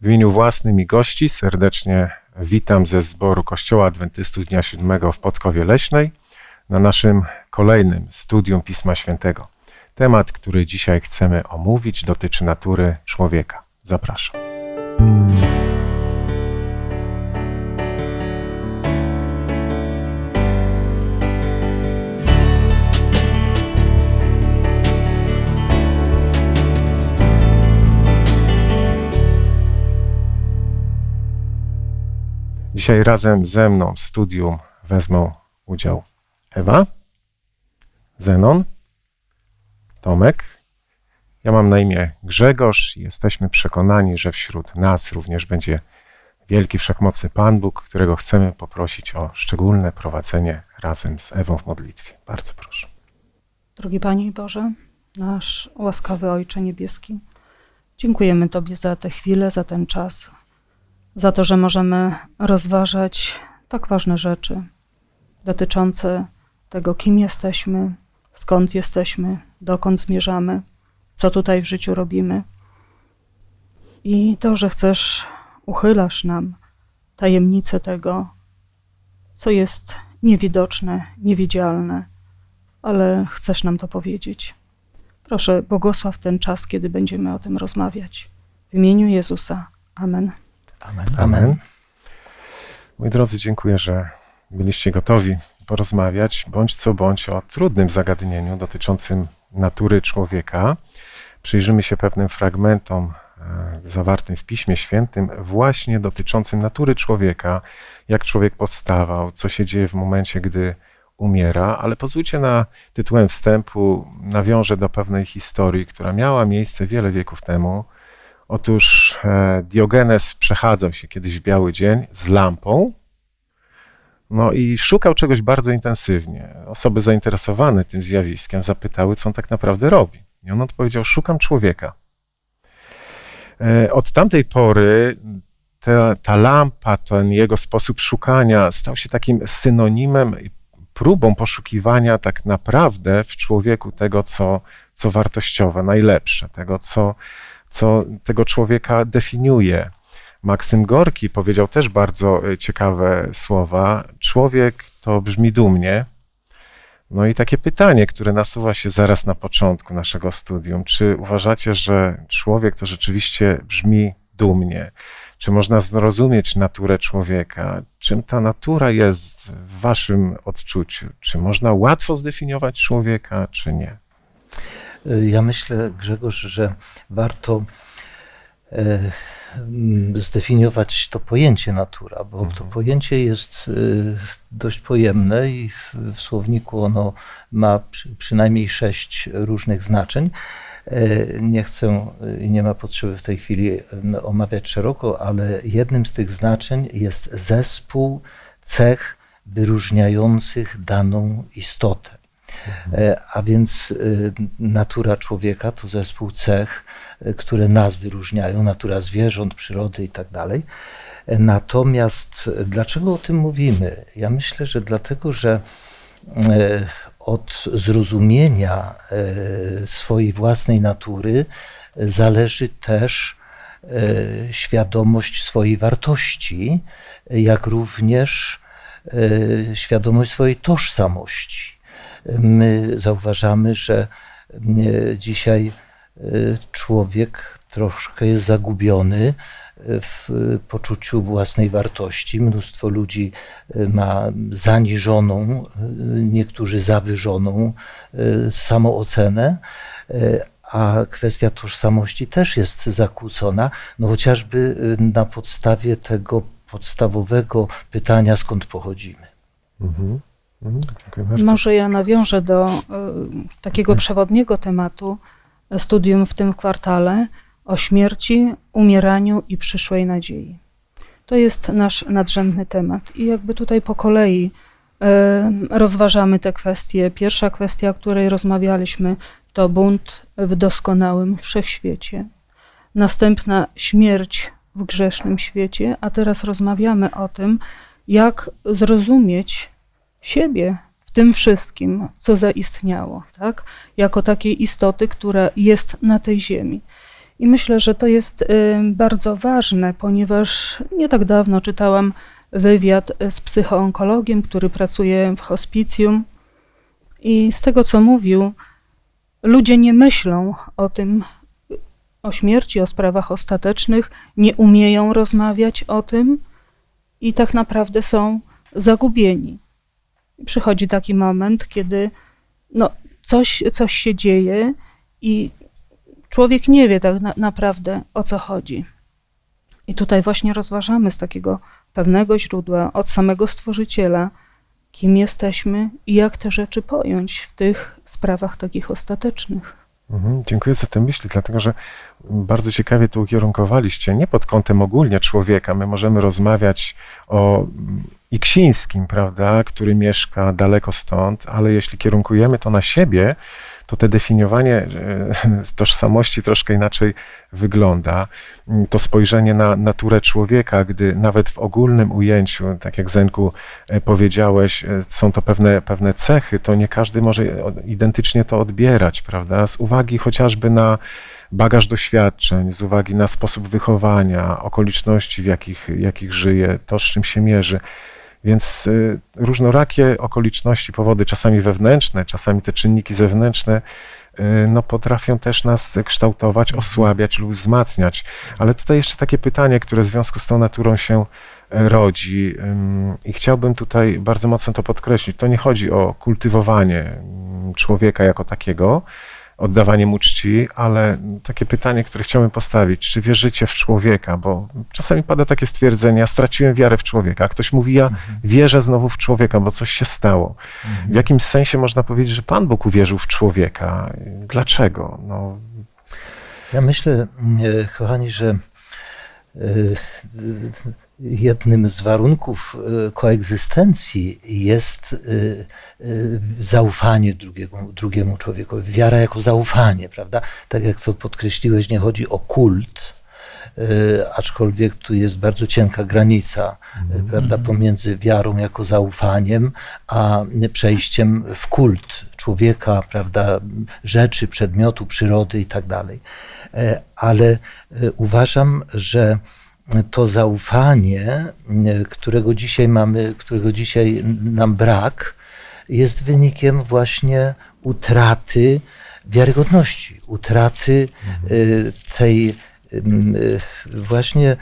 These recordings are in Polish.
W imieniu własnym i gości serdecznie witam ze zboru Kościoła Adwentystów Dnia Siódmego w Podkowie Leśnej na naszym kolejnym studium Pisma Świętego. Temat, który dzisiaj chcemy omówić, dotyczy natury człowieka. Zapraszam. Dzisiaj razem ze mną w studium wezmą udział Ewa, Zenon, Tomek. Ja mam na imię Grzegorz i jesteśmy przekonani, że wśród nas również będzie wielki wszechmocny Pan Bóg, którego chcemy poprosić o szczególne prowadzenie razem z Ewą w modlitwie. Bardzo proszę. Drogi Panie Boże, nasz łaskawy Ojcze Niebieski, dziękujemy Tobie za tę chwilę, za ten czas, za to, że możemy rozważać tak ważne rzeczy dotyczące tego, kim jesteśmy, skąd jesteśmy, dokąd zmierzamy, co tutaj w życiu robimy. I to, że chcesz, uchylasz nam tajemnicę tego, co jest niewidoczne, niewidzialne, ale chcesz nam to powiedzieć. Proszę, błogosław ten czas, kiedy będziemy o tym rozmawiać. W imieniu Jezusa. Amen. Amen. Amen. Moi drodzy, dziękuję, że byliście gotowi porozmawiać, bądź co bądź, o trudnym zagadnieniu dotyczącym natury człowieka. Przyjrzymy się pewnym fragmentom e, zawartym w Piśmie Świętym, właśnie dotyczącym natury człowieka, jak człowiek powstawał, co się dzieje w momencie, gdy umiera, ale pozwólcie na tytułem wstępu nawiążę do pewnej historii, która miała miejsce wiele wieków temu Otóż e, Diogenes przechadzał się kiedyś w biały dzień z lampą, no i szukał czegoś bardzo intensywnie. Osoby zainteresowane tym zjawiskiem zapytały, co on tak naprawdę robi. I on odpowiedział: Szukam człowieka. E, od tamtej pory ta, ta lampa, ten jego sposób szukania stał się takim synonimem i próbą poszukiwania tak naprawdę w człowieku tego, co, co wartościowe, najlepsze, tego, co, co tego człowieka definiuje. Maksym Gorki powiedział też bardzo e, ciekawe słowa. Człowiek to brzmi dumnie. No i takie pytanie, które nasuwa się zaraz na początku naszego studium. Czy uważacie, że człowiek to rzeczywiście brzmi dumnie? Czy można zrozumieć naturę człowieka? Czym ta natura jest w waszym odczuciu? Czy można łatwo zdefiniować człowieka, czy nie? Ja myślę, Grzegorz, że warto e, zdefiniować to pojęcie natura, bo to mhm. pojęcie jest e, dość pojemne i w, w słowniku ono ma przynajmniej sześć różnych znaczeń. E, nie chcę i nie ma potrzeby w tej chwili omawiać szeroko, ale jednym z tych znaczeń jest zespół cech wyróżniających daną istotę. E, a więc e, natura człowieka to zespół cech, e, które nas wyróżniają, natura zwierząt, przyrody i tak. Natomiast dlaczego o tym mówimy? Ja myślę, że dlatego, że od zrozumienia swojej własnej natury zależy też świadomość swojej wartości, jak również świadomość swojej tożsamości my zauważamy, że e, dzisiaj e, człowiek troszkę jest zagubiony w poczuciu własnej wartości. Mnóstwo ludzi e, ma zaniżoną, niektórzy zawyżoną samoocenę, a kwestia tożsamości też jest zakłócona, no chociażby na podstawie tego podstawowego pytania, skąd pochodzimy. Mhm. Mhm, Może ja nawiążę do y, takiego mhm. przewodniego tematu studium w tym kwartale o śmierci, umieraniu i przyszłej nadziei. To jest nasz nadrzędny temat i jakby tutaj po kolei y, rozważamy te kwestie. Pierwsza kwestia, o której rozmawialiśmy, to bunt w doskonałym wszechświecie. Następna śmierć w grzesznym świecie, a teraz rozmawiamy o tym, jak zrozumieć siebie w tym wszystkim, co zaistniało, tak? jako takiej istoty, która jest na tej ziemi. I myślę, że to jest y, bardzo ważne, ponieważ nie tak dawno czytałam wywiad z psychoonkologiem, który pracuje w hospicjum. I z tego, co mówił, ludzie nie myślą o tym, o śmierci, o sprawach ostatecznych, nie umieją rozmawiać o tym i tak naprawdę są zagubieni. Przychodzi taki moment, kiedy no, coś, coś się dzieje i człowiek nie wie tak na, naprawdę o co chodzi. I tutaj właśnie rozważamy z takiego pewnego źródła, od samego Stworzyciela, kim jesteśmy i jak te rzeczy pojąć w tych sprawach takich ostatecznych. Mhm, dziękuję za te myśli, dlatego że bardzo ciekawie to ukierunkowaliście. Nie pod kątem ogólnie człowieka. My możemy rozmawiać o Iksińskim, prawda, który mieszka daleko stąd, ale jeśli kierunkujemy to na siebie, to te definiowanie e, tożsamości troszkę inaczej wygląda. To spojrzenie na naturę człowieka, gdy nawet w ogólnym ujęciu, tak jak Zenku e, powiedziałeś, e, są to pewne, pewne cechy, to nie każdy może identycznie to odbierać, prawda? Z uwagi chociażby na bagaż doświadczeń, z uwagi na sposób wychowania, okoliczności, w jakich, jakich żyje, to, z czym się mierzy. Więc y, różnorakie okoliczności, powody, czasami wewnętrzne, czasami te czynniki zewnętrzne, y, no, potrafią też nas kształtować, mhm. osłabiać lub wzmacniać. Ale tutaj jeszcze takie pytanie, które w związku z tą naturą się e, rodzi i chciałbym tutaj bardzo mocno to podkreślić. To nie chodzi o kultywowanie człowieka jako takiego, oddawanie mu czci, ale takie pytanie, które chciałbym postawić, czy wierzycie w człowieka, bo czasami pada takie stwierdzenie, ja straciłem wiarę w człowieka, ktoś mówi, ja mhm. wierzę znowu w człowieka, bo coś się stało. Mhm. W jakimś sensie można powiedzieć, że Pan Bóg uwierzył w człowieka. Dlaczego? No. Ja myślę, e, kochani, że e, jednym z warunków e, koegzystencji jest e, e, zaufanie drugiemu, drugiemu człowiekowi, wiara jako zaufanie, prawda? Tak jak to podkreśliłeś, nie chodzi o kult, aczkolwiek tu jest bardzo cienka granica, mm. prawda, pomiędzy wiarą jako zaufaniem, a przejściem w kult człowieka, prawda, rzeczy, przedmiotu, przyrody i tak dalej. Ale uważam, że to zaufanie, którego dzisiaj mamy, którego dzisiaj nam brak, jest wynikiem właśnie utraty wiarygodności, utraty mhm. tej właśnie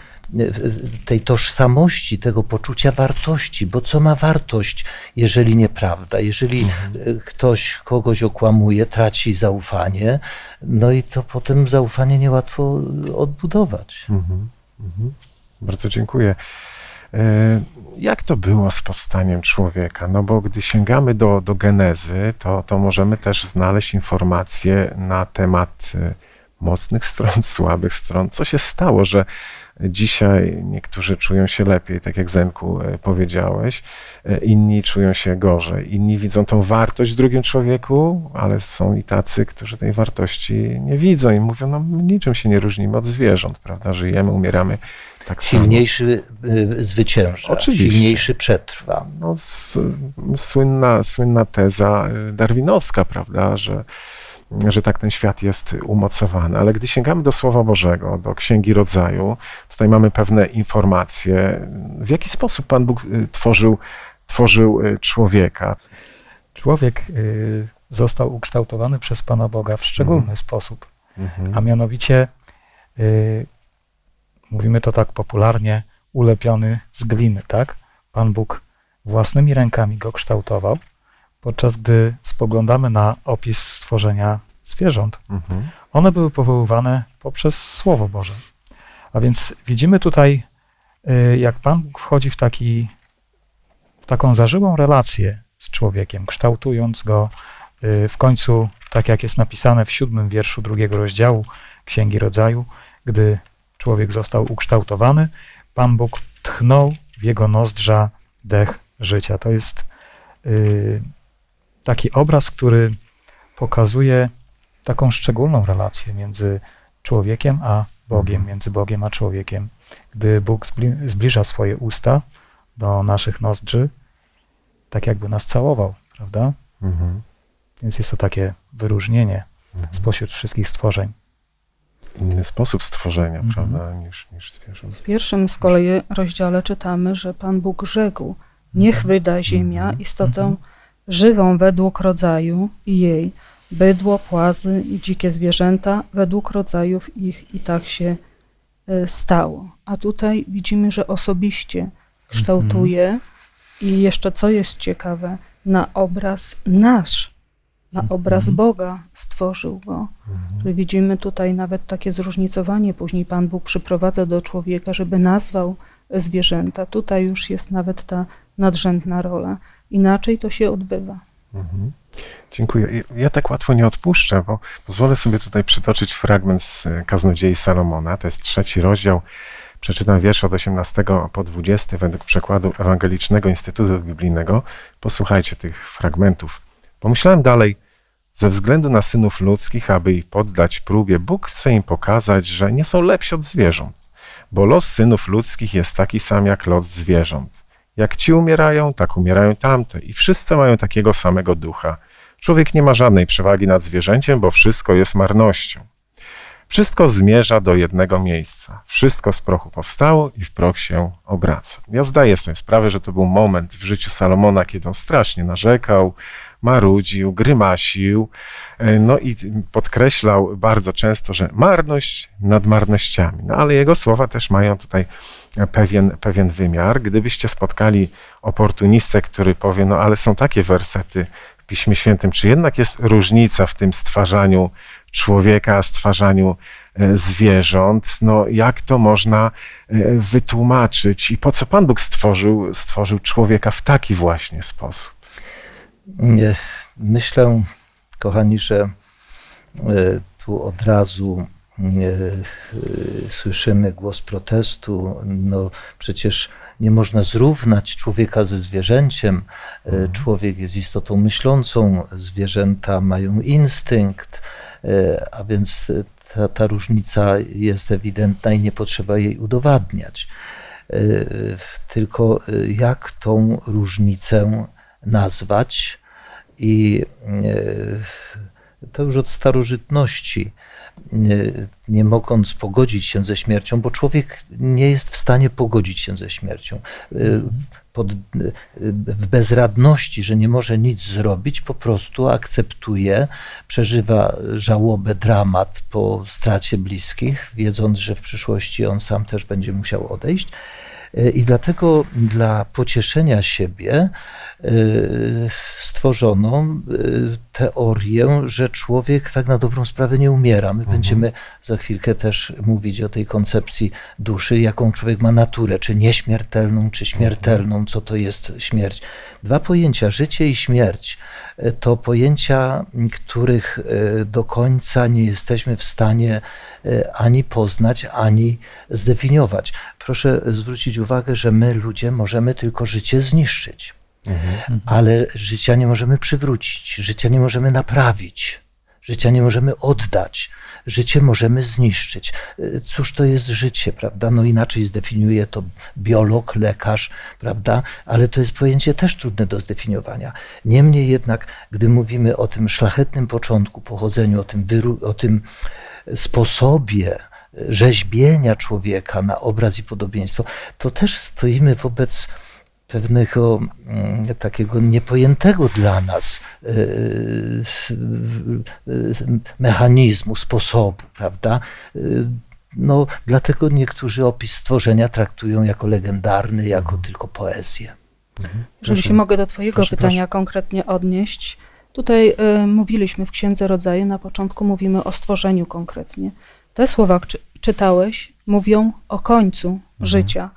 tej tożsamości, tego poczucia wartości, bo co ma wartość, jeżeli nieprawda, jeżeli mhm. ktoś kogoś okłamuje, traci zaufanie, no i to potem zaufanie niełatwo odbudować. Mhm. Mhm. Bardzo dziękuję. E, jak to było z powstaniem człowieka? No bo gdy sięgamy do, do genezy, to, to możemy też znaleźć informacje na temat e, mocnych stron, słabych stron. Co się stało, że dzisiaj niektórzy czują się lepiej, tak jak Zenku e, powiedziałeś, inni czują się gorzej, inni widzą tą wartość w drugim człowieku, ale są i tacy, którzy tej wartości nie widzą i mówią, no niczym się nie różnimy od zwierząt, prawda? Żyjemy, umieramy tak silniejszy samo. Y, zwycięża, Oczywiście. silniejszy przetrwa. No, słynna, słynna teza darwinowska, prawda, że, że tak ten świat jest umocowany. Ale gdy sięgamy do Słowa Bożego, do Księgi Rodzaju, tutaj mamy pewne informacje, w jaki sposób Pan Bóg y, tworzył, tworzył człowieka. Człowiek został ukształtowany przez Pana Boga w szczególny mhm. sposób, mhm. a mianowicie mówimy to tak popularnie, ulepiony z gliny, tak? Pan Bóg własnymi rękami go kształtował, podczas gdy spoglądamy na opis stworzenia zwierząt, mhm. one były powoływane poprzez Słowo Boże. A więc widzimy tutaj, y, jak Pan Bóg wchodzi w, taki, w taką zażyłą relację z człowiekiem, kształtując go y, w końcu, tak jak jest napisane w siódmym wierszu drugiego rozdziału Księgi Rodzaju, gdy człowiek został ukształtowany, Pan Bóg tchnął w jego nozdrza dech życia. To jest y, taki obraz, który pokazuje taką szczególną relację między człowiekiem a Bogiem, mhm. między Bogiem a człowiekiem. Gdy Bóg zbliża swoje usta do naszych nozdrzy, tak jakby nas całował, prawda? Mhm. Więc jest to takie wyróżnienie mhm. spośród wszystkich stworzeń. inny sposób stworzenia, Mhm. prawda, niż, niż zwierząt. W pierwszym z kolei rozdziale czytamy, że Pan Bóg rzekł: Niech wyda ziemia istotę Mhm. Żywą według rodzaju i jej, bydło, płazy i dzikie zwierzęta według rodzajów ich, i tak się e, stało. A tutaj widzimy, że osobiście kształtuje i jeszcze co jest ciekawe, na obraz nasz, na obraz Boga stworzył go. Czyli widzimy tutaj nawet takie zróżnicowanie. Później Pan Bóg przyprowadza do człowieka, żeby nazwał zwierzęta. Tutaj już jest nawet ta nadrzędna rola. Inaczej to się odbywa. Mhm. Dziękuję. Ja tak łatwo nie odpuszczę, bo pozwolę sobie tutaj przytoczyć fragment z e, Kaznodziei Salomona. To jest trzeci rozdział. Przeczytam wiersz od 18 po 20 według przekładu Ewangelicznego Instytutu Biblijnego. Posłuchajcie tych fragmentów. Pomyślałem dalej, ze względu na synów ludzkich, aby ich poddać próbie, Bóg chce im pokazać, że nie są lepsi od zwierząt, bo los synów ludzkich jest taki sam jak los zwierząt. Jak ci umierają, tak umierają tamte i wszyscy mają takiego samego ducha. Człowiek nie ma żadnej przewagi nad zwierzęciem, bo wszystko jest marnością. Wszystko zmierza do jednego miejsca. Wszystko z prochu powstało i w proch się obraca. Ja zdaję sobie sprawę, że to był moment w życiu Salomona, kiedy on strasznie narzekał, marudził, grymasił, e, no i podkreślał bardzo często, że marność nad marnościami. No ale jego słowa też mają tutaj pewien, pewien wymiar. Gdybyście spotkali oportunistę, który powie, no ale są takie wersety w Piśmie Świętym, czy jednak jest różnica w tym stwarzaniu człowieka, stwarzaniu e, zwierząt, no jak to można e, wytłumaczyć i po co Pan Bóg stworzył, stworzył człowieka w taki właśnie sposób? Myślę, kochani, że e, tu od razu słyszymy głos protestu. No przecież nie można zrównać człowieka ze zwierzęciem. E, Człowiek jest istotą myślącą, zwierzęta mają instynkt, e, a więc ta, ta różnica jest ewidentna i nie potrzeba jej udowadniać. Tylko jak tą różnicę nazwać? I to już od starożytności, nie mogąc pogodzić się ze śmiercią, bo człowiek nie jest w stanie pogodzić się ze śmiercią. E, Pod, e, w bezradności, że nie może nic zrobić, po prostu akceptuje, przeżywa żałobę, dramat po stracie bliskich, wiedząc, że w przyszłości on sam też będzie musiał odejść. E, I dlatego dla pocieszenia siebie e, stworzono e, teorię, że człowiek tak na dobrą sprawę nie umiera. My będziemy za chwilkę też mówić o tej koncepcji duszy, jaką człowiek ma naturę, czy nieśmiertelną, czy śmiertelną, co to jest śmierć. Dwa pojęcia, życie i śmierć, to pojęcia, których do końca nie jesteśmy w stanie ani poznać, ani zdefiniować. Proszę zwrócić uwagę, że my ludzie możemy tylko życie zniszczyć, ale życia nie możemy przywrócić, życia nie możemy naprawić, życia nie możemy oddać. Życie możemy zniszczyć. E, Cóż to jest życie, prawda? No inaczej zdefiniuje to biolog, lekarz, prawda? Ale to jest pojęcie też trudne do zdefiniowania. Niemniej jednak, gdy mówimy o tym szlachetnym początku, pochodzeniu, o tym, o tym sposobie rzeźbienia człowieka na obraz i podobieństwo, to też stoimy wobec pewnego mm, takiego niepojętego dla nas e, e, mechanizmu, sposobu, prawda? E, No, dlatego niektórzy opis stworzenia traktują jako legendarny, jako tylko poezję. Jeżeli Proszę. się mogę do Twojego Proszę, pytania konkretnie odnieść. Tutaj y, mówiliśmy w Księdze Rodzaje, na początku mówimy o stworzeniu konkretnie. Te słowa czy, czytałeś mówią o końcu życia.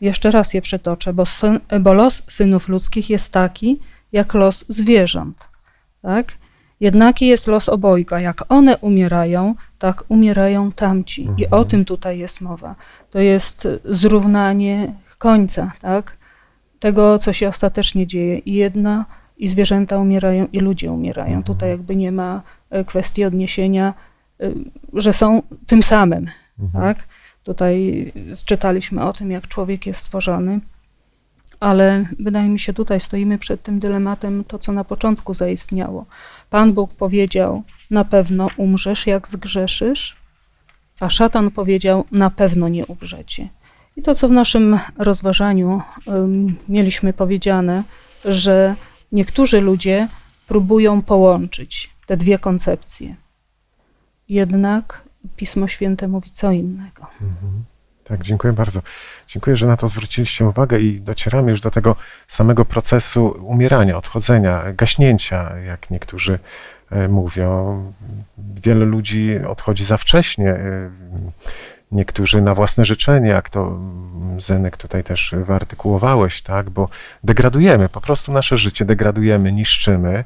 Jeszcze raz je przytoczę, bo, syn, bo los synów ludzkich jest taki, jak los zwierząt. Tak? Jednaki jest los obojga. Jak one umierają, tak umierają tamci. I o tym tutaj jest mowa. To jest zrównanie końca, tak? tego, co się ostatecznie dzieje. I jedna, i zwierzęta umierają, i ludzie umierają. Tutaj jakby nie ma e, kwestii odniesienia, że są tym samym. Tak? Tutaj czytaliśmy o tym, jak człowiek jest stworzony, ale wydaje mi się, tutaj stoimy przed tym dylematem, to co na początku zaistniało. Pan Bóg powiedział: Na pewno umrzesz, jak zgrzeszysz, a szatan powiedział: Na pewno nie umrzecie. I to, co w naszym rozważaniu um, mieliśmy powiedziane, że niektórzy ludzie próbują połączyć te dwie koncepcje. Jednak Pismo Święte mówi co innego. Mhm. Tak, dziękuję bardzo. Dziękuję, że na to zwróciliście uwagę i docieramy już do tego samego procesu umierania, odchodzenia, gaśnięcia, jak niektórzy e, mówią. Wiele ludzi odchodzi za wcześnie, e, niektórzy na własne życzenie, jak to mm, Zenek tutaj też wyartykułowałeś, tak, bo degradujemy, po prostu nasze życie degradujemy, niszczymy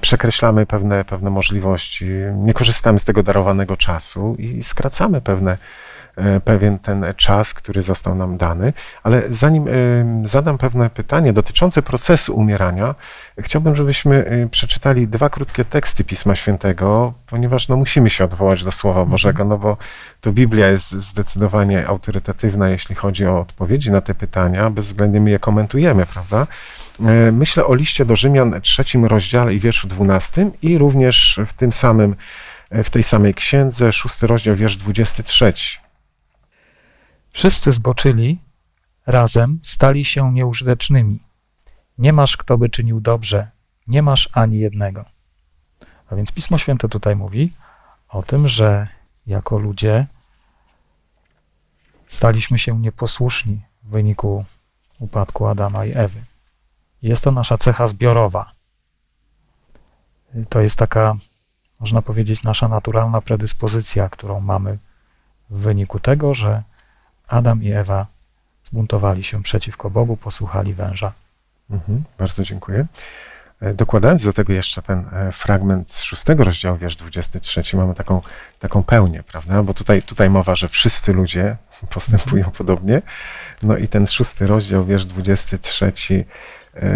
przekreślamy pewne, pewne możliwości, nie korzystamy z tego darowanego czasu i skracamy pewne, e, pewien ten czas, który został nam dany. Ale zanim e, zadam pewne pytanie dotyczące procesu umierania, chciałbym, żebyśmy e, przeczytali dwa krótkie teksty Pisma Świętego, ponieważ no, musimy się odwołać do Słowa mhm. Bożego, no bo to Biblia jest zdecydowanie autorytatywna, jeśli chodzi o odpowiedzi na te pytania, bezwzględnie my je komentujemy, prawda? E, myślę o liście do Rzymian, trzecim rozdziale i wierszu dwunastym i również w tym samym, e, w tej samej księdze, szósty rozdział, wiersz 23. Wszyscy zboczyli, razem stali się nieużytecznymi. Nie masz, kto by czynił dobrze, nie masz ani jednego. A więc Pismo Święte tutaj mówi o tym, że jako ludzie staliśmy się nieposłuszni w wyniku upadku Adama i Ewy. Jest to nasza cecha zbiorowa. To jest taka, można powiedzieć, nasza naturalna predyspozycja, którą mamy w wyniku tego, że Adam i Ewa zbuntowali się przeciwko Bogu, posłuchali węża. Mhm, bardzo dziękuję. E, dokładając do tego jeszcze ten e, fragment z szóstego rozdziału, wiersz 23, mamy taką, taką pełnię, prawda? Bo tutaj, tutaj mowa, że wszyscy ludzie postępują mhm. podobnie. No i ten szósty rozdział, wiersz 23 E,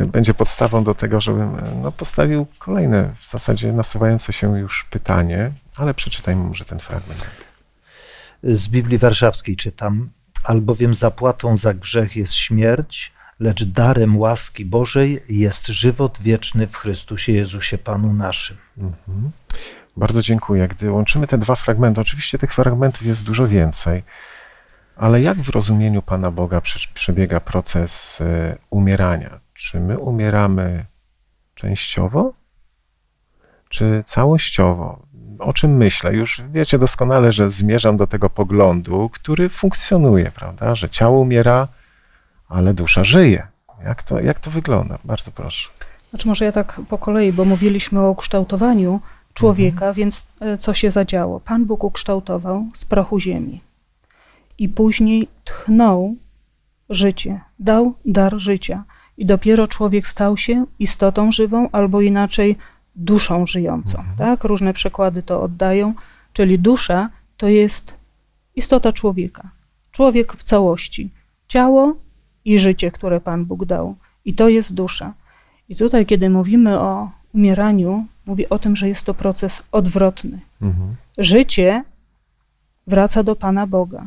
będzie podstawą do tego, żebym e, no, postawił kolejne, w zasadzie nasuwające się już pytanie, ale przeczytajmy może ten fragment. Z Biblii Warszawskiej czytam: Albowiem zapłatą za grzech jest śmierć, lecz darem łaski Bożej jest żywot wieczny w Chrystusie Jezusie Panu naszym. Mhm. Bardzo dziękuję. Gdy łączymy te dwa fragmenty, oczywiście tych fragmentów jest dużo więcej, ale jak w rozumieniu Pana Boga przebiega proces e, umierania? Czy my umieramy częściowo, czy całościowo? O czym myślę? Już wiecie doskonale, że zmierzam do tego poglądu, który funkcjonuje, prawda? Że ciało umiera, ale dusza żyje. Jak to, jak to wygląda? Bardzo proszę. Znaczy, może ja tak po kolei, bo mówiliśmy o ukształtowaniu człowieka, mhm. więc e, co się zadziało? Pan Bóg ukształtował z prochu ziemi i później tchnął życie, dał dar życia i dopiero człowiek stał się istotą żywą, albo inaczej duszą żyjącą. Mhm. Tak? Różne przekłady to oddają, czyli dusza to jest istota człowieka. Człowiek w całości. Ciało i życie, które Pan Bóg dał. I to jest dusza. I tutaj, kiedy mówimy o umieraniu, mówi o tym, że jest to proces odwrotny. Mhm. Życie wraca do Pana Boga.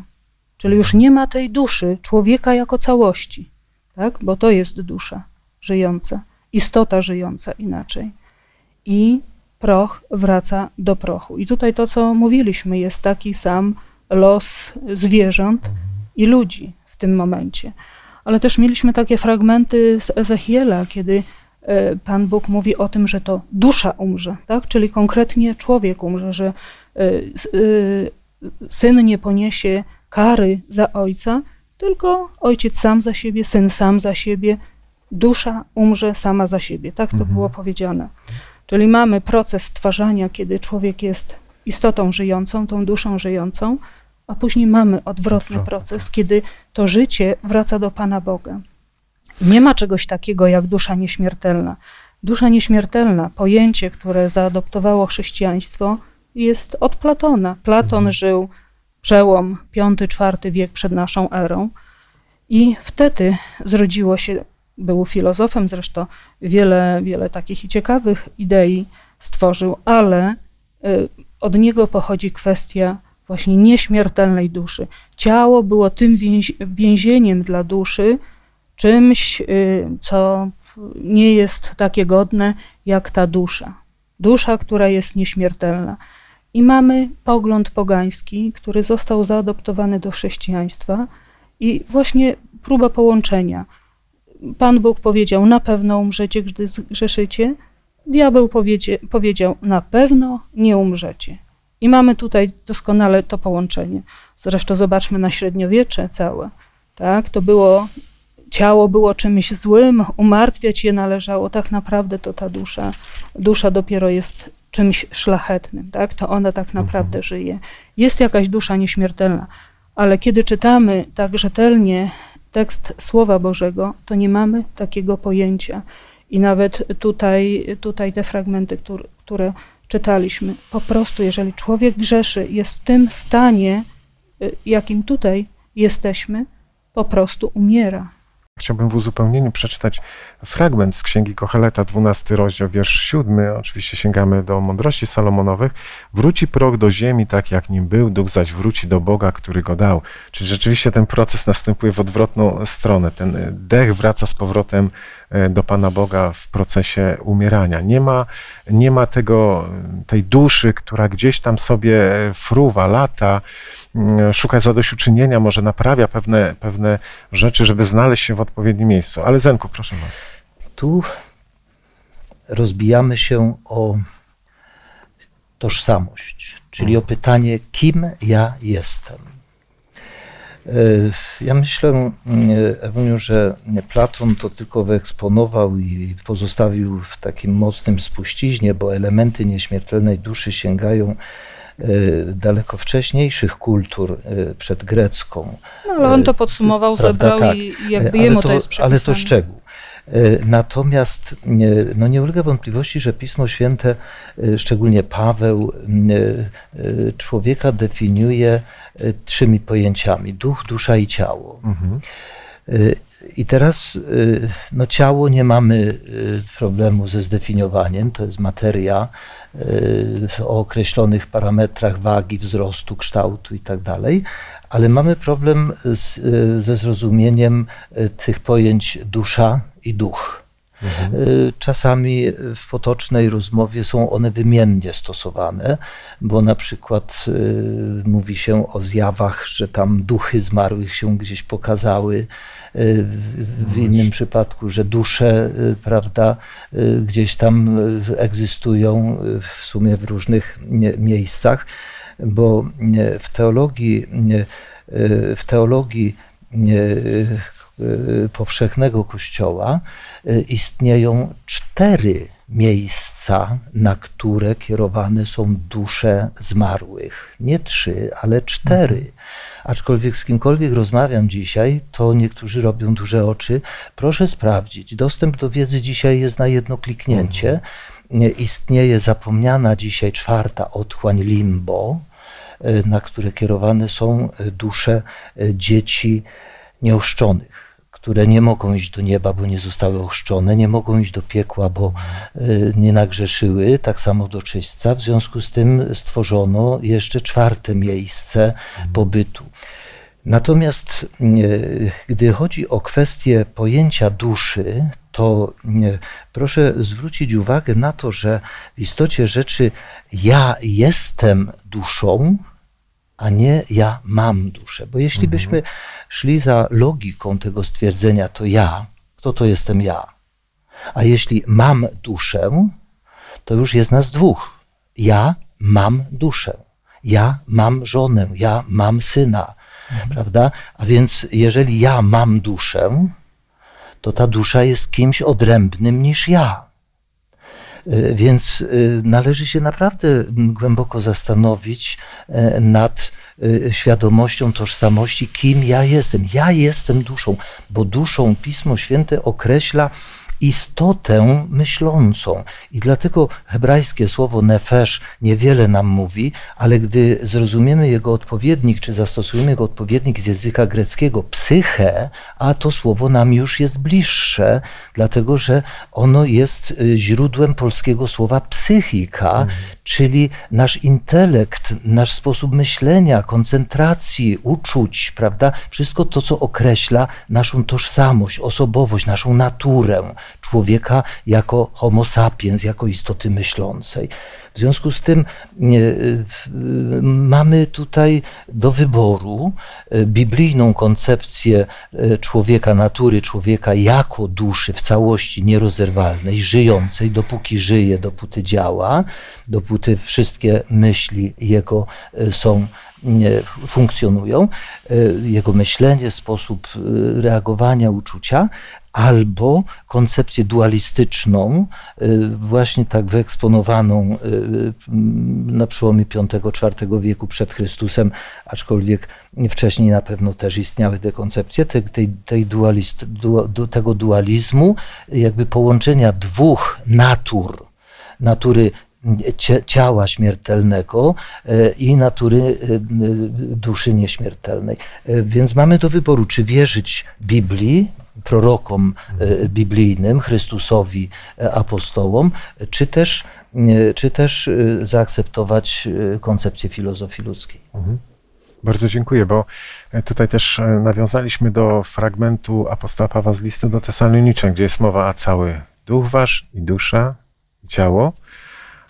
Czyli już nie ma tej duszy, człowieka jako całości tak? bo to jest dusza żyjąca, istota żyjąca inaczej. I proch wraca do prochu. I tutaj to, co mówiliśmy, jest taki sam los zwierząt i ludzi w tym momencie. Ale też mieliśmy takie fragmenty z Ezechiela, kiedy e, Pan Bóg mówi o tym, że to dusza umrze, tak? czyli konkretnie człowiek umrze, że e, e, syn nie poniesie kary za ojca, tylko ojciec sam za siebie, syn sam za siebie, dusza umrze sama za siebie. Tak to mhm. było powiedziane. Czyli mamy proces stwarzania, kiedy człowiek jest istotą żyjącą, tą duszą żyjącą, a później mamy odwrotny proces, kiedy to życie wraca do Pana Boga. Nie ma czegoś takiego jak dusza nieśmiertelna. Dusza nieśmiertelna, pojęcie, które zaadoptowało chrześcijaństwo, jest od Platona. Platon mhm. żył przełom V-IV wiek przed naszą erą. I wtedy zrodziło się, był filozofem zresztą, wiele, wiele takich ciekawych idei stworzył, ale y, od niego pochodzi kwestia właśnie nieśmiertelnej duszy. Ciało było tym więzieniem dla duszy, czymś, y, co nie jest takie godne jak ta dusza. Dusza, która jest nieśmiertelna. I mamy pogląd pogański, który został zaadoptowany do chrześcijaństwa, i właśnie próba połączenia. Pan Bóg powiedział: Na pewno umrzecie, gdy zgrzeszycie. Diabeł powiedzie, powiedział: Na pewno nie umrzecie. I mamy tutaj doskonale to połączenie. Zresztą zobaczmy na średniowiecze całe. Tak? To było, ciało było czymś złym, umartwiać je należało. Tak naprawdę to ta dusza, dusza dopiero jest czymś szlachetnym. Tak? To ona tak mhm. naprawdę żyje. Jest jakaś dusza nieśmiertelna, ale kiedy czytamy tak rzetelnie tekst Słowa Bożego, to nie mamy takiego pojęcia. I nawet tutaj, tutaj te fragmenty, które, które czytaliśmy, po prostu, jeżeli człowiek grzeszy, jest w tym stanie, y, jakim tutaj jesteśmy, po prostu umiera. Chciałbym w uzupełnieniu przeczytać fragment z Księgi Kocheleta, 12 rozdział, wiersz 7. Oczywiście sięgamy do mądrości Salomonowych. Wróci prok do ziemi tak, jak nim był, duch zaś wróci do Boga, który go dał. Czyli rzeczywiście ten proces następuje w odwrotną stronę. Ten dech wraca z powrotem e, do Pana Boga w procesie umierania. Nie ma, nie ma tego, tej duszy, która gdzieś tam sobie fruwa, lata, szuka zadośćuczynienia, może naprawia pewne, pewne rzeczy, żeby znaleźć się w odpowiednim miejscu. Ale Zenku, proszę bardzo. Tu rozbijamy się o tożsamość, czyli o pytanie, kim ja jestem. E, ja myślę, Ewuniu, że Platon to tylko wyeksponował i pozostawił w takim mocnym spuściźnie, bo elementy nieśmiertelnej duszy sięgają daleko wcześniejszych kultur e, przedgrecką. No, ale on to podsumował, Prawda, zebrał tak. i jakby jemu to, to jest przypisane. Ale to szczegół. Natomiast no nie ulega wątpliwości, że Pismo Święte, szczególnie Paweł, człowieka definiuje trzymi pojęciami: duch, dusza i ciało. Mhm. I teraz no, ciało nie mamy problemu ze zdefiniowaniem, to jest materia o określonych parametrach wagi, wzrostu, kształtu i tak ale mamy problem z, ze zrozumieniem tych pojęć dusza i duch. Mhm. Y, czasami w potocznej rozmowie są one wymiennie stosowane, bo na przykład y, mówi się o zjawach, że tam duchy zmarłych się gdzieś pokazały, y, w innym przypadku, że dusze, prawda, gdzieś tam egzystują w sumie w różnych miejscach, bo w teologii, w teologii powszechnego Kościoła y, istnieją cztery miejsca, na które kierowane są dusze zmarłych. Nie trzy, ale cztery. Aczkolwiek z kimkolwiek rozmawiam dzisiaj, to niektórzy robią duże oczy. Proszę sprawdzić. Dostęp do wiedzy dzisiaj jest na jedno kliknięcie. Mhm. Istnieje zapomniana dzisiaj czwarta otchłań limbo, y, na które kierowane są dusze dzieci nieoszczonych które nie mogą iść do nieba, bo nie zostały ochrzczone, nie mogą iść do piekła, bo y, nie nagrzeszyły, tak samo do czyśćca. W związku z tym stworzono jeszcze czwarte miejsce pobytu. Natomiast y, gdy chodzi o kwestię pojęcia duszy, to y, proszę zwrócić uwagę na to, że w istocie rzeczy ja jestem duszą, a nie ja mam duszę. Bo jeśli mhm. byśmy szli za logiką tego stwierdzenia, to ja, kto to jestem ja? A jeśli mam duszę, to już jest nas dwóch. Ja mam duszę. Ja mam żonę, ja mam syna, mhm. prawda? A więc jeżeli ja mam duszę, to ta dusza jest kimś odrębnym niż ja. Y, więc y, należy się naprawdę głęboko zastanowić e, nad świadomością tożsamości, kim ja jestem. Ja jestem duszą, bo duszą Pismo Święte określa istotę myślącą. I dlatego hebrajskie słowo nefesh niewiele nam mówi, ale gdy zrozumiemy jego odpowiednik, czy zastosujemy jego odpowiednik z języka greckiego, psyche, a to słowo nam już jest bliższe, dlatego że ono jest y, źródłem polskiego słowa psychika, mhm. czyli nasz intelekt, nasz sposób myślenia, koncentracji, uczuć, prawda? Wszystko to, co określa naszą tożsamość, osobowość, naszą naturę człowieka jako homo sapiens, jako istoty myślącej. W związku z tym mamy tutaj do wyboru biblijną koncepcję człowieka, natury człowieka jako duszy w całości nierozerwalnej, żyjącej, dopóki żyje, dopóty działa, dopóty wszystkie myśli jego są funkcjonują, e, jego myślenie, sposób e, reagowania, uczucia, albo koncepcję dualistyczną, e, właśnie tak wyeksponowaną na przełomie V-IV wieku przed Chrystusem, aczkolwiek wcześniej na pewno też istniały te koncepcje, tej, tej, dualist, du, tego dualizmu, jakby połączenia dwóch natur, natury ciała śmiertelnego i natury duszy nieśmiertelnej. Więc mamy do wyboru, czy wierzyć Biblii, prorokom biblijnym, Chrystusowi, apostołom, czy też, czy też zaakceptować koncepcję filozofii ludzkiej. Mhm. Bardzo dziękuję, bo tutaj też nawiązaliśmy do fragmentu apostoła Pawła z listu do Tesaloniczan, gdzie jest mowa o cały duch wasz i dusza, i ciało.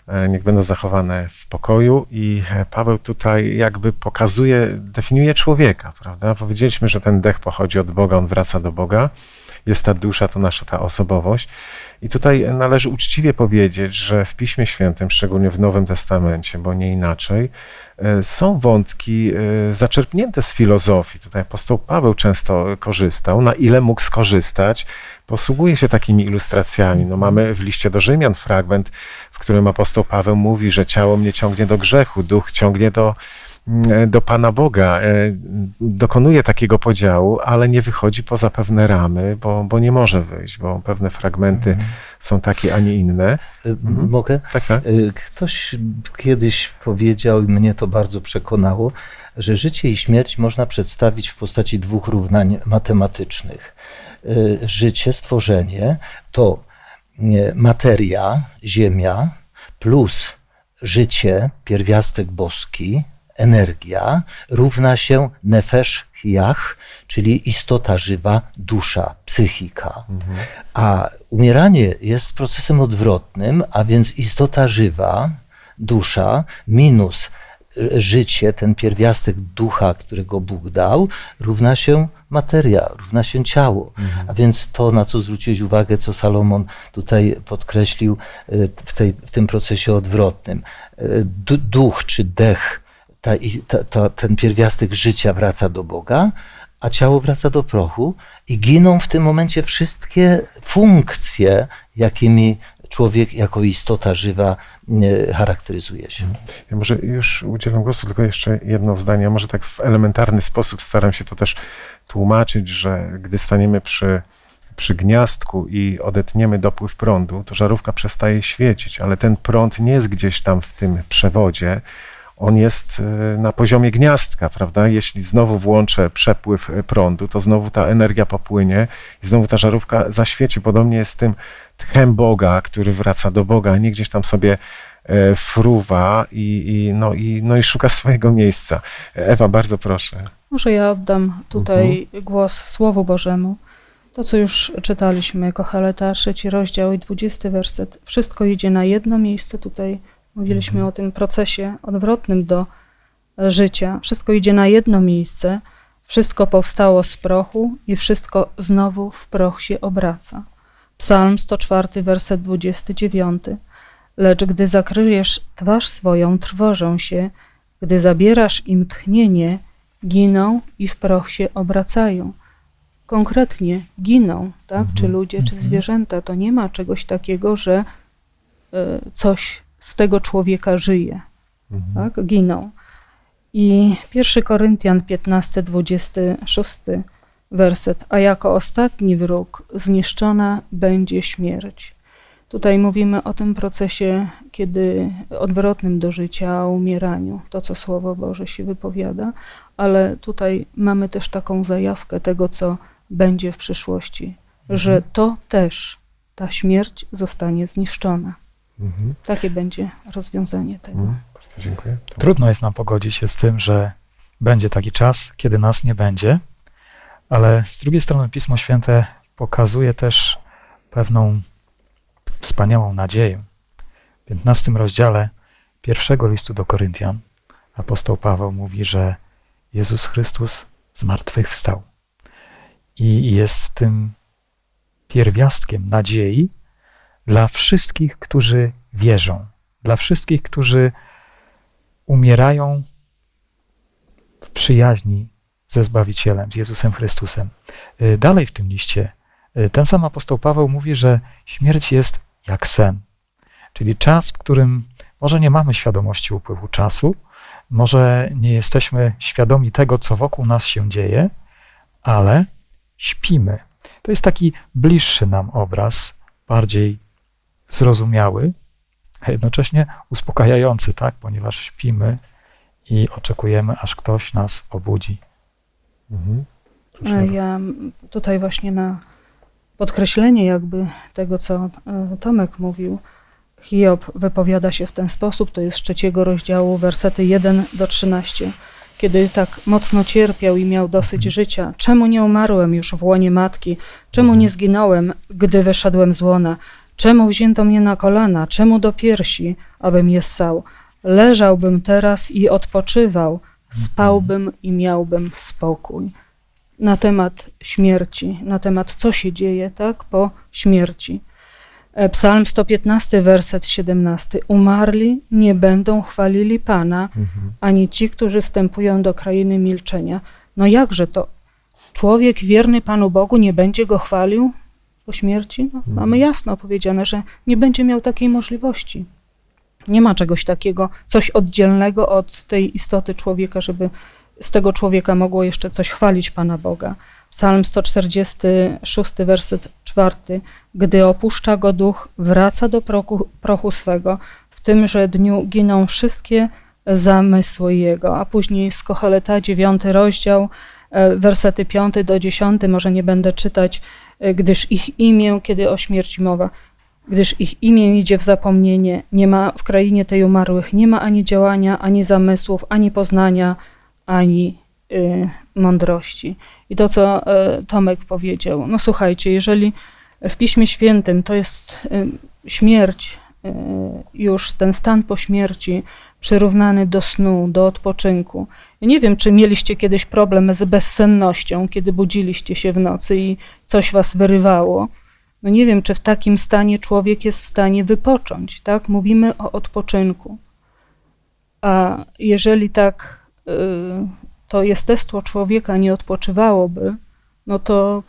E, niech będą zachowane w pokoju. I e, Paweł tutaj jakby pokazuje, definiuje człowieka, prawda? Powiedzieliśmy, że ten dech pochodzi od Boga, on wraca do Boga. Jest ta dusza, to nasza ta osobowość. I tutaj należy uczciwie powiedzieć, że w Piśmie Świętym, szczególnie w Nowym Testamencie, bo nie inaczej, e, są wątki zaczerpnięte z filozofii. Tutaj apostoł Paweł często korzystał, na ile mógł skorzystać, posługuje się takimi ilustracjami. No, mamy w liście do Rzymian fragment, w którym apostoł Paweł mówi, że ciało mnie ciągnie do grzechu, duch ciągnie do, mm, do Pana Boga. E, dokonuje takiego podziału, ale nie wychodzi poza pewne ramy, bo, bo nie może wyjść, bo pewne fragmenty mhm. są takie, a nie inne. E, mhm. Mogę? Tak, tak. E, ktoś kiedyś powiedział, i mnie to bardzo przekonało, że życie i śmierć można przedstawić w postaci dwóch równań matematycznych. Życie, stworzenie to materia, ziemia, plus życie, pierwiastek boski, energia, równa się nefesh jach, czyli istota żywa, dusza, psychika. Mhm. A umieranie jest procesem odwrotnym, a więc istota żywa, dusza, minus życie, ten pierwiastek ducha, którego Bóg dał, równa się materia, równa się ciało. Mhm. A więc to, na co zwróciłeś uwagę, co Salomon tutaj podkreślił e, w, tej, w tym procesie odwrotnym. E, duch czy dech, ta, ta, ta, ten pierwiastek życia wraca do Boga, a ciało wraca do prochu i giną w tym momencie wszystkie funkcje, jakimi człowiek jako istota żywa charakteryzuje się. Ja może już udzielam głosu, tylko jeszcze jedno zdanie. Może tak w elementarny sposób staram się to też tłumaczyć, że gdy staniemy przy, przy gniazdku i odetniemy dopływ prądu, to żarówka przestaje świecić, ale ten prąd nie jest gdzieś tam w tym przewodzie, on jest e, na poziomie gniazdka, prawda? Jeśli znowu włączę przepływ prądu, to znowu ta energia popłynie i znowu ta żarówka zaświeci. Podobnie jest z tym tchem Boga, który wraca do Boga, a nie gdzieś tam sobie e, fruwa i, i, no, i, no i szuka swojego miejsca. Ewa, bardzo proszę. Może ja oddam tutaj mhm. głos Słowu Bożemu. To, co już czytaliśmy, Kocheleta, trzeci rozdział i dwudziesty werset. Wszystko idzie na jedno miejsce. Tutaj mówiliśmy mhm. o tym procesie odwrotnym do życia. Wszystko idzie na jedno miejsce. Wszystko powstało z prochu i wszystko znowu w proch się obraca. Psalm 104, werset 29. Lecz gdy zakryjesz twarz swoją, trwożą się, gdy zabierasz im tchnienie, giną i w proch się obracają. Konkretnie giną, tak? Mhm. Czy ludzie, czy mhm. zwierzęta. To nie ma czegoś takiego, że y, coś z tego człowieka żyje. Mhm. Tak? Giną. I 1 Koryntian 15, 26 werset, a jako ostatni wróg zniszczona będzie śmierć. Tutaj mówimy o tym procesie, kiedy odwrotnym do życia, o umieraniu, to co Słowo Boże się wypowiada, ale tutaj mamy też taką zajawkę tego, co będzie w przyszłości, mhm. że to też, ta śmierć zostanie zniszczona. Mhm. Takie będzie rozwiązanie tego. Mhm. Bardzo dziękuję. Trudno jest nam pogodzić się z tym, że będzie taki czas, kiedy nas nie będzie, ale z drugiej strony Pismo Święte pokazuje też pewną wspaniałą nadzieję. W 15 rozdziale pierwszego listu do Koryntian apostoł Paweł mówi, że Jezus Chrystus zmartwychwstał i jest tym pierwiastkiem nadziei dla wszystkich, którzy wierzą, dla wszystkich, którzy umierają w przyjaźni ze Zbawicielem, z Jezusem Chrystusem. Y, dalej w tym liście y, ten sam apostoł Paweł mówi, że śmierć jest jak sen, czyli czas, w którym może nie mamy świadomości upływu czasu, może nie jesteśmy świadomi tego, co wokół nas się dzieje, ale śpimy. To jest taki bliższy nam obraz, bardziej zrozumiały, a jednocześnie uspokajający, tak? ponieważ śpimy i oczekujemy, aż ktoś nas obudzi. Mhm. Ja tutaj właśnie na podkreślenie jakby tego, co e, Tomek mówił, Hiob wypowiada się w ten sposób, to jest z trzeciego rozdziału, wersety 1 do 13. Kiedy tak mocno cierpiał i miał dosyć mhm. życia, czemu nie umarłem już w łonie matki? Czemu nie zginąłem, gdy wyszedłem z łona? Czemu wzięto mnie na kolana? Czemu do piersi, abym je ssał? Leżałbym teraz i odpoczywał, spałbym i miałbym spokój. Na temat śmierci, na temat co się dzieje, tak, po śmierci. E, Psalm 115, werset 17. Umarli nie będą chwalili Pana, mhm. ani ci, którzy stępują do krainy milczenia. No jakże to? Człowiek wierny Panu Bogu nie będzie go chwalił po śmierci? No, mhm. Mamy jasno powiedziane, że nie będzie miał takiej możliwości. Nie ma czegoś takiego, coś oddzielnego od tej istoty człowieka, żeby z tego człowieka mogło jeszcze coś chwalić Pana Boga. Psalm 146, werset 4. Gdy opuszcza go duch, wraca do prochu, prochu swego. W tymże dniu giną wszystkie zamysły jego. A później z Kocheleta, 9 rozdział, e, wersety 5 do 10, może nie będę czytać, e, gdyż ich imię, kiedy o śmierci mowa, gdyż ich imię idzie w zapomnienie, nie ma w krainie tej umarłych, nie ma ani działania, ani zamysłów, ani poznania, ani y, mądrości. I to, co y, Tomek powiedział, no słuchajcie, jeżeli w Piśmie Świętym to jest y, śmierć, y, już ten stan po śmierci przyrównany do snu, do odpoczynku. Ja nie wiem, czy mieliście kiedyś problem z bezsennością, kiedy budziliście się w nocy i coś was wyrywało. No nie wiem, czy w takim stanie człowiek jest w stanie wypocząć, tak? Mówimy o odpoczynku. A jeżeli tak y, to jestestwo człowieka nie odpoczywałoby, no to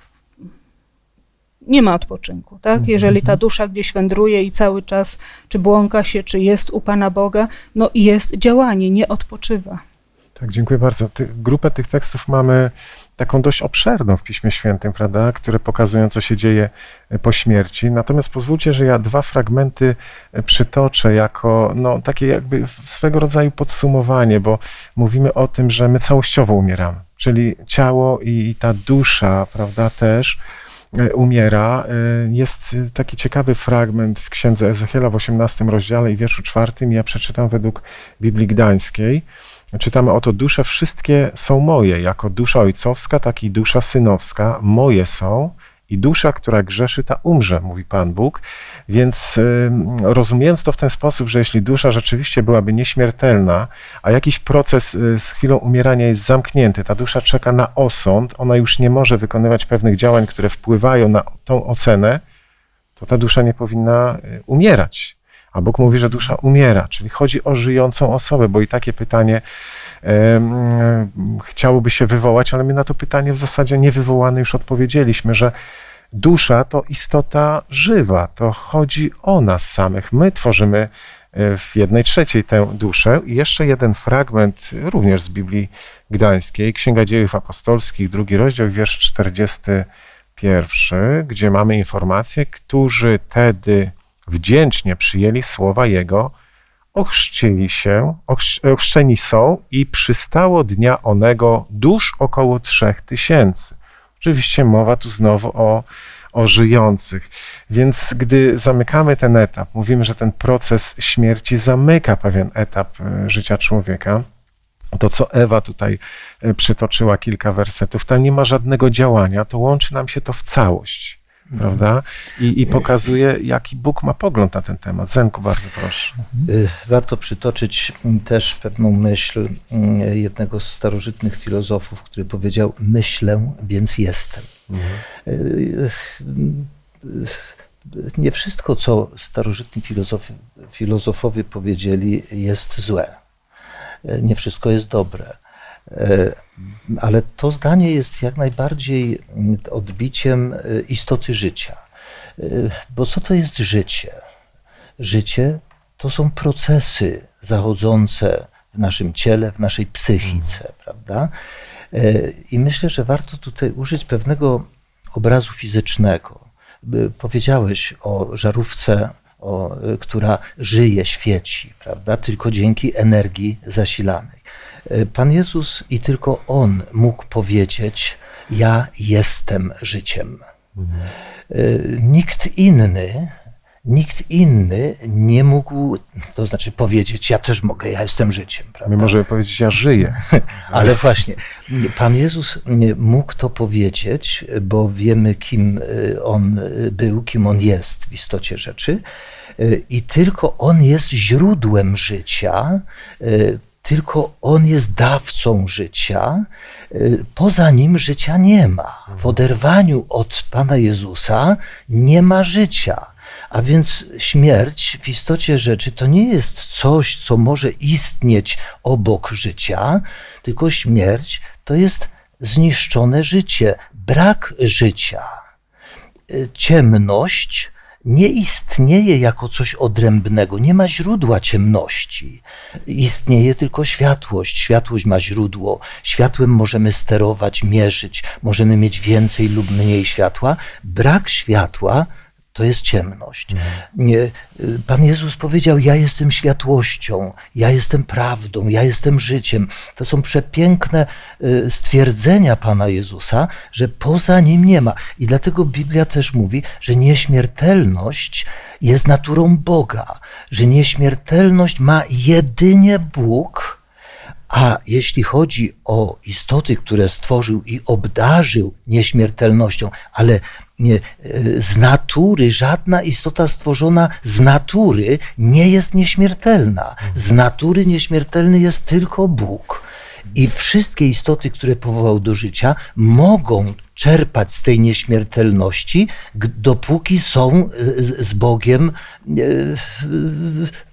nie ma odpoczynku, tak? Mhm, Jeżeli ta dusza gdzieś wędruje i cały czas czy błąka się, czy jest u Pana Boga, no jest działanie, nie odpoczywa. Tak, dziękuję bardzo. Ty, grupę tych tekstów mamy taką dość obszerną w Piśmie Świętym, prawda, które pokazują, co się dzieje e, po śmierci. Natomiast pozwólcie, że ja dwa fragmenty e, przytoczę jako no, takie jakby swego rodzaju podsumowanie, bo mówimy o tym, że my całościowo umieramy, czyli ciało i ta dusza, prawda, też e, umiera. Jest taki ciekawy fragment w księdze Ezechiela w 18 rozdziale i wierszu czwartym. Ja przeczytam według Biblii Gdańskiej czytamy oto, dusze wszystkie są moje, jako dusza ojcowska, tak i dusza synowska, moje są i dusza, która grzeszy, ta umrze, mówi Pan Bóg. Więc rozumiejąc to w ten sposób, że jeśli dusza rzeczywiście byłaby nieśmiertelna, a jakiś proces y, z chwilą umierania jest zamknięty, ta dusza czeka na osąd, ona już nie może wykonywać pewnych działań, które wpływają na tą ocenę, to ta dusza nie powinna y, umierać. A Bóg mówi, że dusza umiera, czyli chodzi o żyjącą osobę, bo i takie pytanie chciałoby się wywołać, ale my na to pytanie w zasadzie niewywołane już odpowiedzieliśmy, że dusza to istota żywa, to chodzi o nas samych. My tworzymy e, w jednej trzeciej tę duszę. I jeszcze jeden fragment, również z Biblii Gdańskiej, Księga Dziejów Apostolskich, drugi rozdział, wiersz 41, gdzie mamy informację, którzy tedy wdzięcznie przyjęli słowa Jego, ochrzcili się, ochrzczeni są i przystało dnia onego dusz około trzech tysięcy. Oczywiście mowa tu znowu o, o żyjących. Więc gdy zamykamy ten etap, mówimy, że ten proces śmierci zamyka pewien etap e, życia człowieka, to, co Ewa tutaj e, przytoczyła kilka wersetów, tam nie ma żadnego działania, to łączy nam się to w całość. Prawda? I, I pokazuje, jaki Bóg ma pogląd na ten temat. Zenku, bardzo proszę. Y, Warto przytoczyć mm, też pewną myśl mm, jednego z starożytnych filozofów, który powiedział: Myślę, więc jestem. Y, Nie wszystko, co starożytni filozofowie powiedzieli, jest złe. Nie wszystko jest dobre. Y, Ale to zdanie jest jak najbardziej mm, odbiciem y, istoty życia. Y, Bo co to jest życie? Życie to są procesy zachodzące w naszym ciele, w naszej psychice, prawda? E, I myślę, że warto tutaj użyć pewnego obrazu fizycznego. Powiedziałeś o żarówce, o, e, która żyje, świeci, prawda? Tylko dzięki energii zasilanej. E, Pan Jezus i tylko On mógł powiedzieć: Ja jestem życiem. E, Nikt inny, nikt inny nie mógł, to znaczy powiedzieć, ja też mogę, ja jestem życiem. Prawda? My możemy powiedzieć, ja żyję. Ale właśnie, Pan Jezus nie mógł to powiedzieć, bo wiemy, kim y, On był, kim On jest w istocie rzeczy. I tylko On jest źródłem życia, tylko On jest dawcą życia. Y, Poza Nim życia nie ma. W oderwaniu od Pana Jezusa nie ma życia. A więc śmierć w istocie rzeczy to nie jest coś, co może istnieć obok życia, tylko śmierć to jest zniszczone życie, brak życia. Y, Ciemność nie istnieje jako coś odrębnego, nie ma źródła ciemności. Istnieje tylko światłość. Światłość ma źródło. Światłem możemy sterować, mierzyć, możemy mieć więcej lub mniej światła. Brak światła to jest ciemność. Nie, y, Pan Jezus powiedział: Ja jestem światłością, ja jestem prawdą, ja jestem życiem. To są przepiękne y, stwierdzenia Pana Jezusa, że poza nim nie ma. I dlatego Biblia też mówi, że nieśmiertelność jest naturą Boga, że nieśmiertelność ma jedynie Bóg. A jeśli chodzi o istoty, które stworzył i obdarzył nieśmiertelnością, ale nie, e, z natury, żadna istota stworzona z natury nie jest nieśmiertelna. Z natury nieśmiertelny jest tylko Bóg. I wszystkie istoty, które powołał do życia, mogą czerpać z tej nieśmiertelności, dopóki są e, z Bogiem e,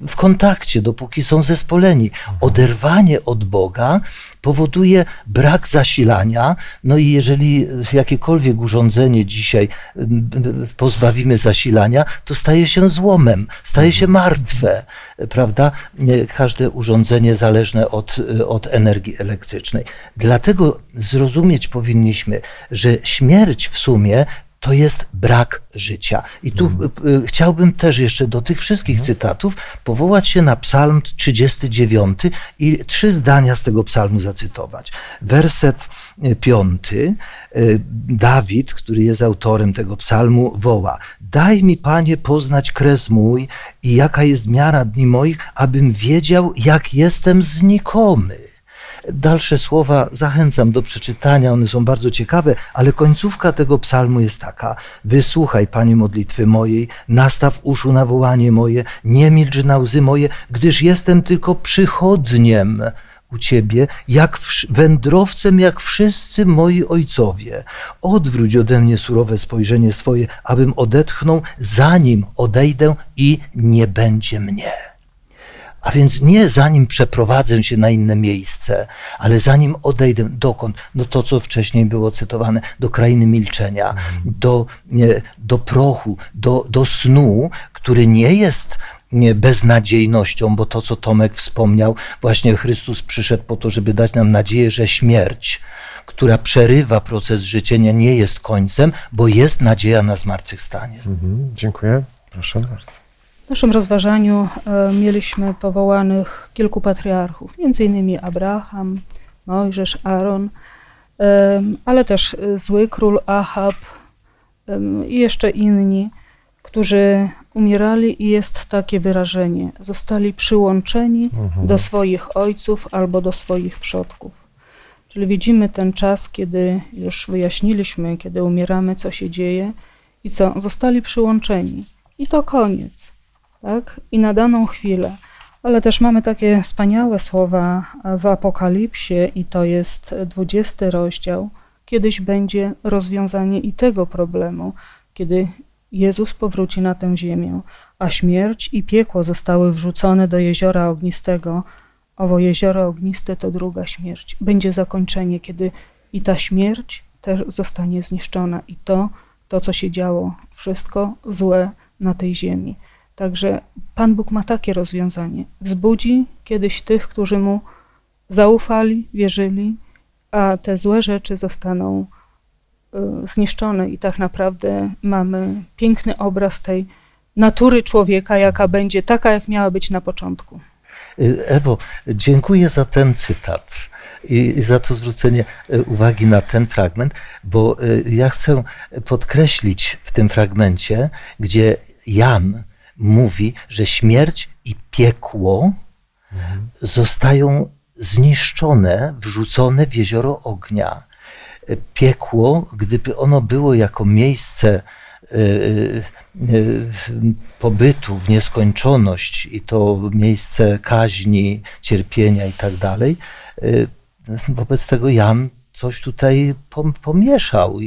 w- kontakcie, dopóki są zespoleni. Oderwanie od Boga powoduje brak zasilania. No i jeżeli jakiekolwiek urządzenie dzisiaj m, pozbawimy zasilania, to staje się złomem, staje się martwe, prawda? Każde urządzenie zależne od, od energii elektrycznej. Dlatego zrozumieć powinniśmy, że śmierć w sumie to jest brak życia. I tu y, y, chciałbym też jeszcze do tych wszystkich cytatów powołać się na Psalm 39 i trzy zdania z tego psalmu zacytować. Werset y, piąty. y, Dawid, który jest autorem tego psalmu, woła: Daj mi, Panie, poznać kres mój i jaka jest miara dni moich, abym wiedział, jak jestem znikomy. Dalsze słowa zachęcam do przeczytania, one są bardzo ciekawe, ale końcówka tego psalmu jest taka: Wysłuchaj, Panie, modlitwy mojej, nastaw uszu na wołanie moje, nie milcz na łzy moje, gdyż jestem tylko przychodniem u Ciebie, jak wsz- wędrowcem, jak wszyscy moi ojcowie. Odwróć ode mnie surowe spojrzenie swoje, abym odetchnął, zanim odejdę i nie będzie mnie. A więc nie zanim przeprowadzę się na inne miejsce, ale zanim odejdę, dokąd? No to, co wcześniej było cytowane, do krainy milczenia, do, do prochu, do, do snu, który nie jest beznadziejnością, bo to, co Tomek wspomniał, właśnie Chrystus przyszedł po to, żeby dać nam nadzieję, że śmierć, która przerywa proces życia, nie jest końcem, bo jest nadzieja na zmartwychwstanie. Mhm, dziękuję. Proszę bardzo. W naszym rozważaniu e, mieliśmy powołanych kilku patriarchów, innymi Abraham, Mojżesz, Aaron, em, ale też e, zły król Ahab i jeszcze inni, którzy umierali i jest takie wyrażenie, zostali przyłączeni Mhm. do swoich ojców albo do swoich przodków. Czyli widzimy ten czas, kiedy już wyjaśniliśmy, kiedy umieramy, co się dzieje I co? Zostali przyłączeni. I to koniec. Tak? I na daną chwilę. Ale też mamy takie wspaniałe słowa w Apokalipsie, i to jest 20 rozdział. Kiedyś będzie rozwiązanie i tego problemu, kiedy Jezus powróci na tę ziemię, a śmierć i piekło zostały wrzucone do jeziora ognistego. Owo jezioro ogniste to druga śmierć. Będzie zakończenie, kiedy i ta śmierć też zostanie zniszczona, i to, to co się działo, wszystko złe na tej ziemi. Także Pan Bóg ma takie rozwiązanie. Wzbudzi kiedyś tych, którzy mu zaufali, wierzyli, a te złe rzeczy zostaną y, zniszczone, i tak naprawdę mamy piękny obraz tej natury człowieka, jaka będzie taka, jak miała być na początku. Y, Ewo, dziękuję za ten cytat i za to zwrócenie y, uwagi na ten fragment, bo ja chcę podkreślić w tym fragmencie, gdzie Jan mówi, że śmierć i piekło zostają zniszczone, wrzucone w jezioro ognia. Piekło, gdyby ono było jako miejsce e, e, pobytu w nieskończoność i to miejsce kaźni, cierpienia i tak dalej, e, wobec tego Jan coś tutaj pomieszał,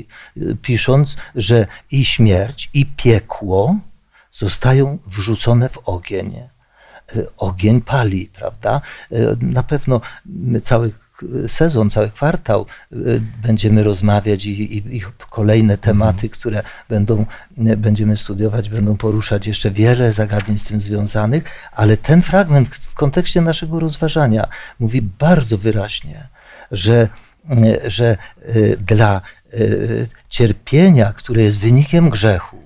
pisząc, że i śmierć, i piekło zostają wrzucone w ogień. E, ogień pali, prawda? E, na pewno cały sezon, cały kwartał e, będziemy rozmawiać i, i, i kolejne mhm. tematy, które będą, będziemy studiować, będą poruszać jeszcze wiele zagadnień z tym związanych, ale ten fragment w kontekście naszego rozważania mówi bardzo wyraźnie, że, że dla cierpienia, które jest wynikiem grzechu,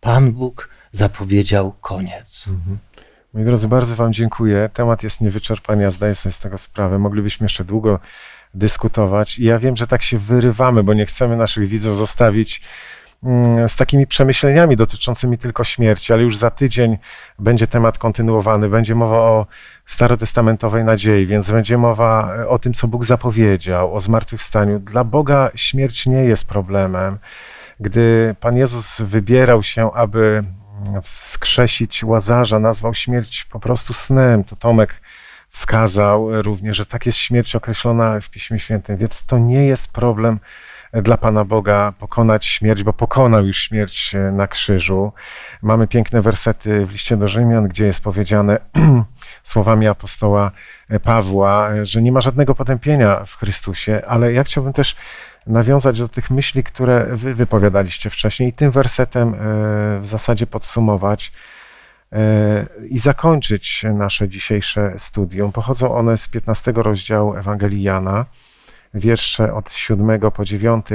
Pan Bóg zapowiedział koniec. Mhm. Moi drodzy, bardzo Wam dziękuję. Temat jest niewyczerpany, ja zdaję sobie z tego sprawę. Moglibyśmy jeszcze długo dyskutować. I ja wiem, że tak się wyrywamy, bo nie chcemy naszych widzów zostawić mm, z takimi przemyśleniami dotyczącymi tylko śmierci, ale już za tydzień będzie temat kontynuowany, będzie mowa o starotestamentowej nadziei, więc będzie mowa o tym, co Bóg zapowiedział, o zmartwychwstaniu. Dla Boga śmierć nie jest problemem. Gdy Pan Jezus wybierał się, aby wskrzesić Łazarza, nazwał śmierć po prostu snem. To Tomek wskazał również, że tak jest śmierć określona w Piśmie Świętym, więc to nie jest problem dla Pana Boga pokonać śmierć, bo pokonał już śmierć na krzyżu. Mamy piękne wersety w liście do Rzymian, gdzie jest powiedziane słowami apostoła Pawła, że nie ma żadnego potępienia w Chrystusie, ale ja chciałbym też nawiązać do tych myśli, które wy wypowiadaliście wcześniej i tym wersetem e, w zasadzie podsumować e, i zakończyć nasze dzisiejsze studium. Pochodzą one z 15 rozdziału Ewangelii Jana, wiersze od 7 po 9.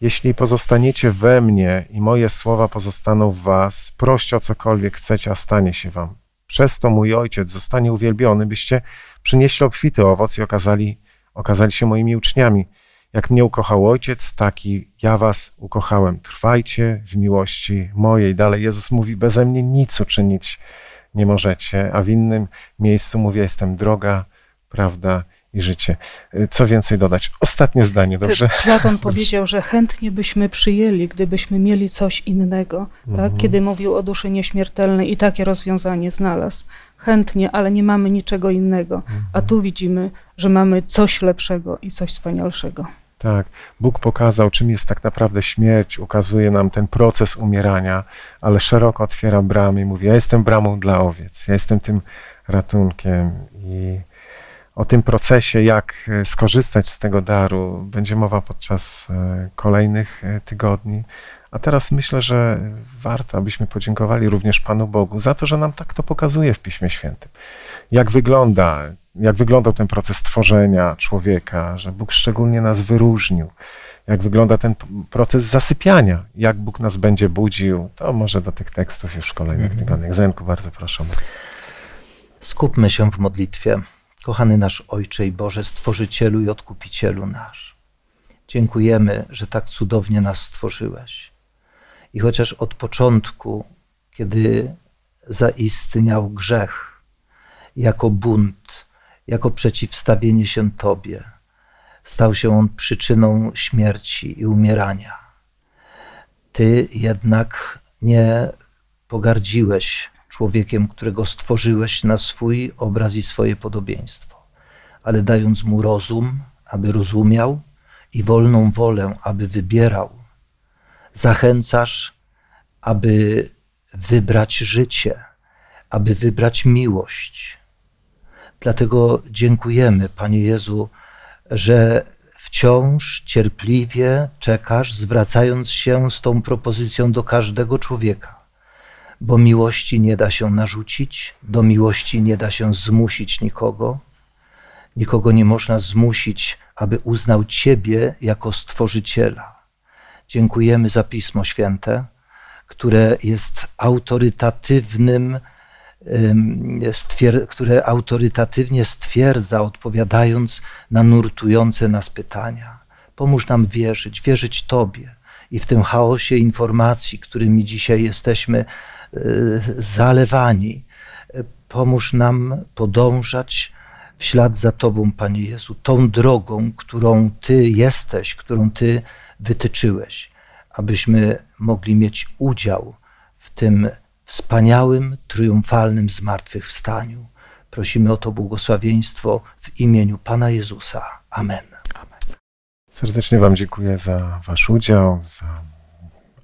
Jeśli pozostaniecie we mnie i moje słowa pozostaną w was, proście o cokolwiek chcecie, a stanie się wam. Przez to mój ojciec zostanie uwielbiony, byście przynieśli obfity owoc i okazali, okazali się moimi uczniami. Jak mnie ukochał Ojciec, taki ja was ukochałem. Trwajcie w miłości mojej. Dalej Jezus mówi, beze mnie nic uczynić nie możecie, a w innym miejscu mówi, jestem droga, prawda i życie. Co więcej dodać? Ostatnie zdanie, dobrze? Platon powiedział, że chętnie byśmy przyjęli, gdybyśmy mieli coś innego, tak? Mhm. kiedy mówił o duszy nieśmiertelnej i takie rozwiązanie znalazł. Chętnie, ale nie mamy niczego innego. A mhm. tu widzimy, że mamy coś lepszego i coś wspanialszego. Tak, Bóg pokazał, czym jest tak naprawdę śmierć, ukazuje nam ten proces umierania, ale szeroko otwiera bramy i mówi: Ja jestem bramą dla owiec, ja jestem tym ratunkiem. I o tym procesie, jak e, skorzystać z tego daru, będzie mowa podczas e, kolejnych e, tygodni. A teraz myślę, że warto, abyśmy podziękowali również Panu Bogu za to, że nam tak to pokazuje w Piśmie Świętym. Jak wygląda jak wyglądał ten proces tworzenia człowieka, że Bóg szczególnie nas wyróżnił, jak wygląda ten proces zasypiania, jak Bóg nas będzie budził, to może do tych tekstów już w kolejnych mhm. tygodniach. Zenku, bardzo proszę. Skupmy się w modlitwie. Kochany nasz Ojcze i Boże, Stworzycielu i Odkupicielu nasz. Dziękujemy, że tak cudownie nas stworzyłeś. I chociaż od początku, kiedy zaistniał grzech jako bunt, jako przeciwstawienie się Tobie. Stał się on przyczyną śmierci i umierania. Ty jednak nie pogardziłeś człowiekiem, którego stworzyłeś na swój obraz i swoje podobieństwo, ale dając mu rozum, aby rozumiał i wolną wolę, aby wybierał, zachęcasz, aby wybrać życie, aby wybrać miłość. Dlatego dziękujemy, Panie Jezu, że wciąż cierpliwie czekasz, zwracając się z tą propozycją do każdego człowieka, bo miłości nie da się narzucić, do miłości nie da się zmusić nikogo. Nikogo nie można zmusić, aby uznał Ciebie jako Stworzyciela. Dziękujemy za Pismo Święte, które jest autorytatywnym, które autorytatywnie stwierdza, odpowiadając na nurtujące nas pytania. Pomóż nam wierzyć, wierzyć Tobie i w tym chaosie informacji, którymi dzisiaj jesteśmy e, zalewani, pomóż nam podążać w ślad za Tobą, Panie Jezu, tą drogą, którą Ty jesteś, którą Ty wytyczyłeś, abyśmy mogli mieć udział w tym wspaniałym, triumfalnym zmartwychwstaniu. Prosimy o to błogosławieństwo w imieniu Pana Jezusa. Amen. Amen. Serdecznie Wam dziękuję za Wasz udział, za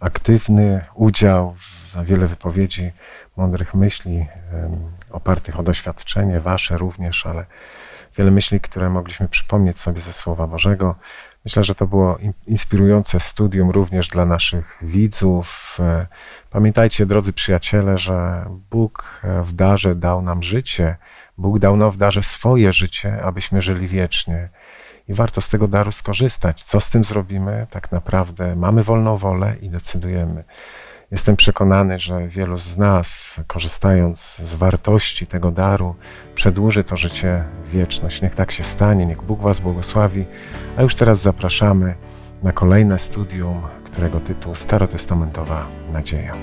aktywny udział, za wiele wypowiedzi, mądrych myśli, opartych o doświadczenie Wasze również, ale wiele myśli, które mogliśmy przypomnieć sobie ze Słowa Bożego. Myślę, że to było inspirujące studium również dla naszych widzów. E, pamiętajcie, drodzy przyjaciele, że Bóg w darze dał nam życie. Bóg dał nam w darze swoje życie, abyśmy żyli wiecznie. I warto z tego daru skorzystać. Co z tym zrobimy? Tak naprawdę mamy wolną wolę i decydujemy. Jestem przekonany, że wielu z nas, korzystając z wartości tego daru, przedłuży to życie wieczność. Niech tak się stanie, niech Bóg Was błogosławi. A już teraz zapraszamy na kolejne studium, którego tytuł Starotestamentowa Nadzieja.